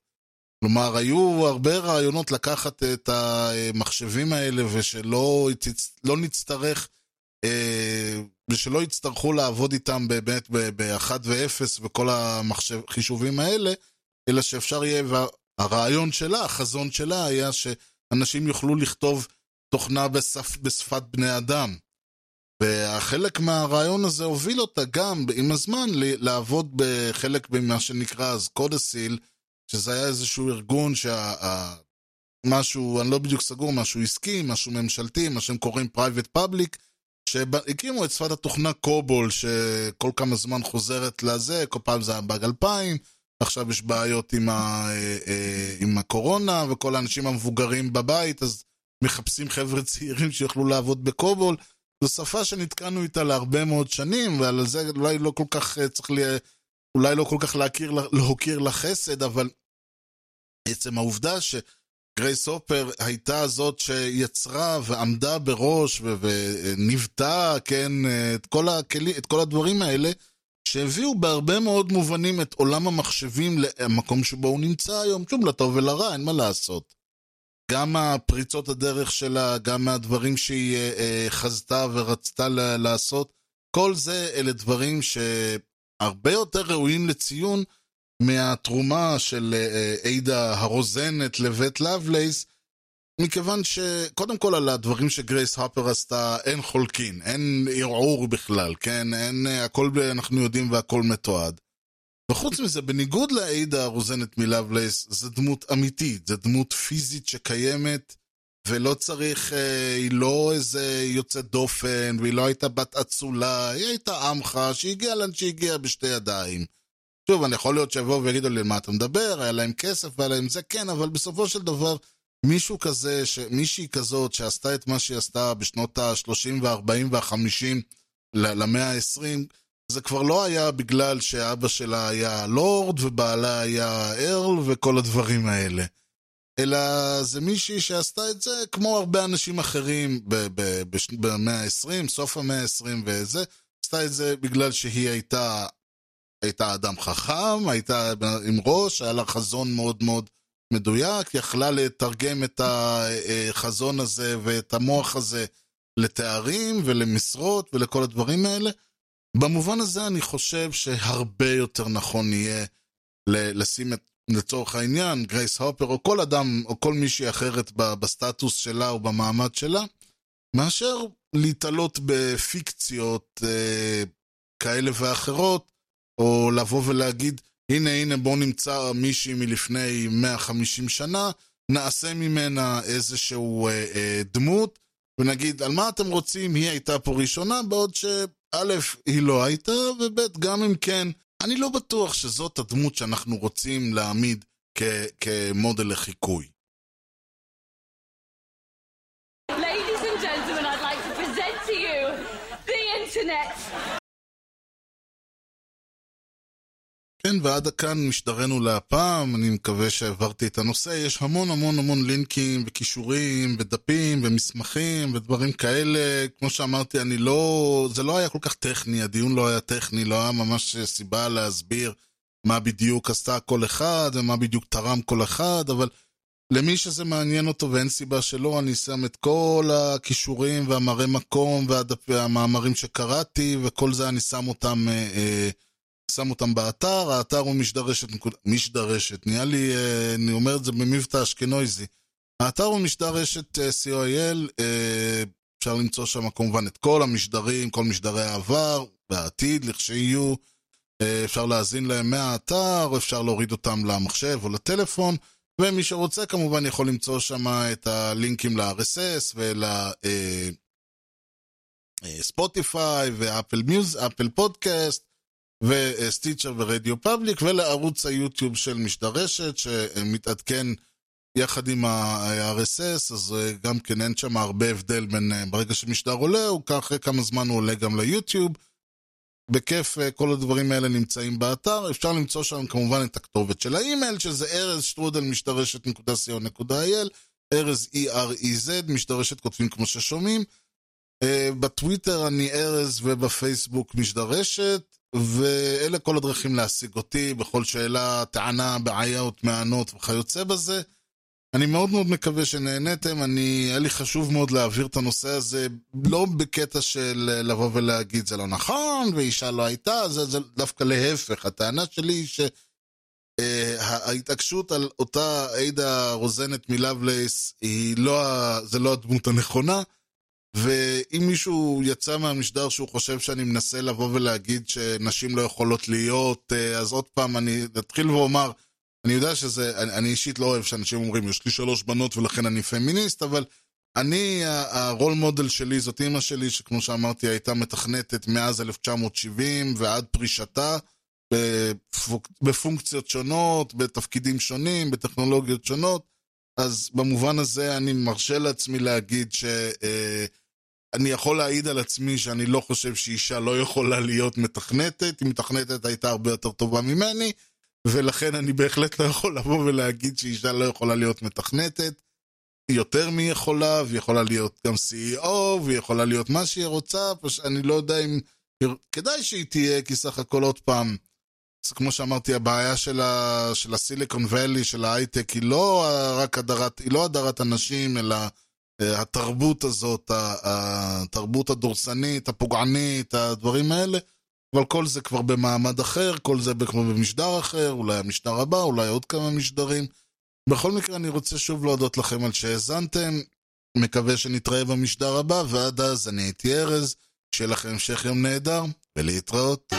כלומר, היו הרבה רעיונות לקחת את המחשבים האלה ושלא לא נצטרך, אה, ושלא יצטרכו לעבוד איתם באמת ב-1 ו-0 וכל החישובים האלה, אלא שאפשר יהיה, והרעיון שלה, החזון שלה היה שאנשים יוכלו לכתוב תוכנה בשפ, בשפת בני אדם. והחלק מהרעיון הזה הוביל אותה גם עם הזמן לעבוד בחלק במה שנקרא אז CODASYL, שזה היה איזשהו ארגון שמשהו, אני לא בדיוק סגור, משהו עסקי, משהו ממשלתי, מה שהם קוראים private public, שהקימו את שפת התוכנה COBOL, שכל כמה זמן חוזרת לזה, כל פעם זה היה באג 2000, עכשיו יש בעיות עם, ה, אה, אה, עם הקורונה, וכל האנשים המבוגרים בבית, אז מחפשים חבר'ה צעירים שיוכלו לעבוד בקובול. זו שפה שנתקענו איתה להרבה מאוד שנים, ועל זה אולי לא כל כך אה, צריך, ל... אולי לא כל כך להכיר, להוקיר לחסד, אבל עצם העובדה שגרייס הופר הייתה זאת שיצרה ועמדה בראש וניווטה, כן, את כל, הכלי, את כל הדברים האלה, שהביאו בהרבה מאוד מובנים את עולם המחשבים למקום שבו הוא נמצא היום, שוב, לטוב ולרע, אין מה לעשות. גם הפריצות הדרך שלה, גם מהדברים שהיא אה, אה, חזתה ורצתה לעשות, כל זה אלה דברים שהרבה יותר ראויים לציון מהתרומה של אה, הרוזנת לבית לאבלייס, מכיוון שקודם כל על הדברים שגרייס הופר עשתה אין חולקין, אין ערעור בכלל, כן? אין, הכל אנחנו יודעים והכל מתועד. וחוץ מזה, בניגוד לעדה הרוזנת מלאבלייס, זו דמות אמיתית, זו דמות פיזית שקיימת, ולא צריך, אה, היא לא איזה יוצאת דופן, והיא לא הייתה בת אצולה, היא הייתה עמך שהגיעה לאן שהגיעה בשתי ידיים. שוב, אני יכול להיות שיבואו ויגידו לי מה אתה מדבר, היה להם כסף והיה להם זה, כן, אבל בסופו של דבר, מישהו כזה, ש... מישהי כזאת שעשתה את מה שהיא עשתה בשנות ה-30 וה-40 וה-50 למאה ה-20, זה כבר לא היה בגלל שאבא שלה היה לורד ובעלה היה ארל וכל הדברים האלה. אלא זה מישהי שעשתה את זה כמו הרבה אנשים אחרים במאה ה-20, סוף המאה ה-20 וזה, עשתה את זה בגלל שהיא הייתה הייתה אדם חכם, הייתה עם ראש, היה לה חזון מאוד מאוד מדויק, יכלה לתרגם את החזון הזה ואת המוח הזה לתארים ולמשרות ולכל הדברים האלה. במובן הזה אני חושב שהרבה יותר נכון יהיה לשים את, לצורך העניין, גרייס הופר או כל אדם או כל מישהי אחרת בסטטוס שלה או במעמד שלה, מאשר להתעלות בפיקציות אה, כאלה ואחרות או לבוא ולהגיד, הנה הנה בוא נמצא מישהי מלפני 150 שנה, נעשה ממנה איזשהו אה, אה, דמות, ונגיד, על מה אתם רוצים, היא הייתה פה ראשונה, בעוד שא', היא לא הייתה, וב', גם אם כן, אני לא בטוח שזאת הדמות שאנחנו רוצים להעמיד כ- כמודל לחיקוי. Ladies and gentlemen, I'd like to present to you internet. כן, ועד כאן משדרנו להפעם, אני מקווה שהעברתי את הנושא. יש המון המון המון לינקים וכישורים ודפים ומסמכים ודברים כאלה. כמו שאמרתי, אני לא... זה לא היה כל כך טכני, הדיון לא היה טכני, לא היה ממש סיבה להסביר מה בדיוק עשתה כל אחד ומה בדיוק תרם כל אחד, אבל למי שזה מעניין אותו ואין סיבה שלא, אני שם את כל הכישורים והמראה מקום. והמאמרים שקראתי וכל זה אני שם אותם... אה, אה, שם אותם באתר, האתר הוא משדרשת. משדרשת, נהיה לי, אה, אני אומר את זה במבטא אשכנויזי. האתר הוא משדרשת אה, co.il, אה, אפשר למצוא שם כמובן את כל המשדרים, כל משדרי העבר והעתיד, לכשיהיו, אפשר להאזין להם מהאתר, אפשר להוריד אותם למחשב או לטלפון, ומי שרוצה כמובן יכול למצוא שם את הלינקים ל-RSS ול... Spotify ו Apple Mus, Apple Podcast ו Stitcher ו Radio Public, ולערוץ ה YouTube של משדרשת, שמתעדכן יחד עם ה-RSS, אז גם כן אין שם הרבה הבדל בין ברגע שמשדר עולה, הוא אחרי כמה זמן הוא עולה גם ל YouTube. בכיף, כל הדברים האלה נמצאים באתר, אפשר למצוא שם כמובן את הכתובת של האימייל, שזה ארז שטרודל משדרשת.co.il, ארז E-R-E-Z, משדרשת כותבים כמו ששומעים. בטוויטר אני ארז ובפייסבוק משדרשת, ואלה כל הדרכים להשיג אותי בכל שאלה, טענה, בעיות, מענות וכיוצא בזה. אני מאוד מאוד מקווה שנהניתם, אני, היה לי חשוב מאוד להעביר את הנושא הזה, לא בקטע של לבוא ולהגיד זה לא נכון, ואישה לא הייתה, זה, זה דווקא להפך. הטענה שלי היא שההתעקשות על אותה עדה רוזנת מלאבלייס, לא, זה לא הדמות הנכונה. ואם מישהו יצא מהמשדר שהוא חושב שאני מנסה לבוא ולהגיד שנשים לא יכולות להיות, אז עוד פעם אני אתחיל ואומר, אני יודע שזה, אני, אני אישית לא אוהב שאנשים אומרים, יש לי שלוש בנות ולכן אני פמיניסט, אבל אני, הרול מודל שלי זאת אימא שלי, שכמו שאמרתי, הייתה מתכנתת מאז 1970 ועד פרישתה, בפונקציות שונות, בתפקידים שונים, בטכנולוגיות שונות, אז במובן הזה אני מרשה לעצמי להגיד ש... אני יכול להעיד על עצמי שאני לא חושב שאישה לא יכולה להיות מתכנתת, היא מתכנתת הייתה הרבה יותר טובה ממני, ולכן אני בהחלט לא יכול לבוא ולהגיד שאישה לא יכולה להיות מתכנתת. היא יותר מי יכולה, והיא יכולה להיות גם CEO, והיא יכולה להיות מה שהיא רוצה, פש... אני לא יודע אם... כדאי שהיא תהיה, כי סך הכל עוד פעם, אז כמו שאמרתי, הבעיה של, ה... של הסיליקון ואלי, של ההייטק, היא לא רק הדרת, היא לא הדרת הנשים, אלא התרבות הזאת, התרבות הדורסנית, הפוגענית, הדברים האלה, אבל כל זה כבר במעמד אחר, כל זה כמו במשדר אחר, אולי המשדר הבא, אולי עוד כמה משדרים. בכל מקרה, אני רוצה שוב להודות לכם על שהאזנתם, מקווה שנתראה במשדר הבא, ועד אז אני הייתי ארז, שיהיה לכם המשך יום נהדר, ולהתראות.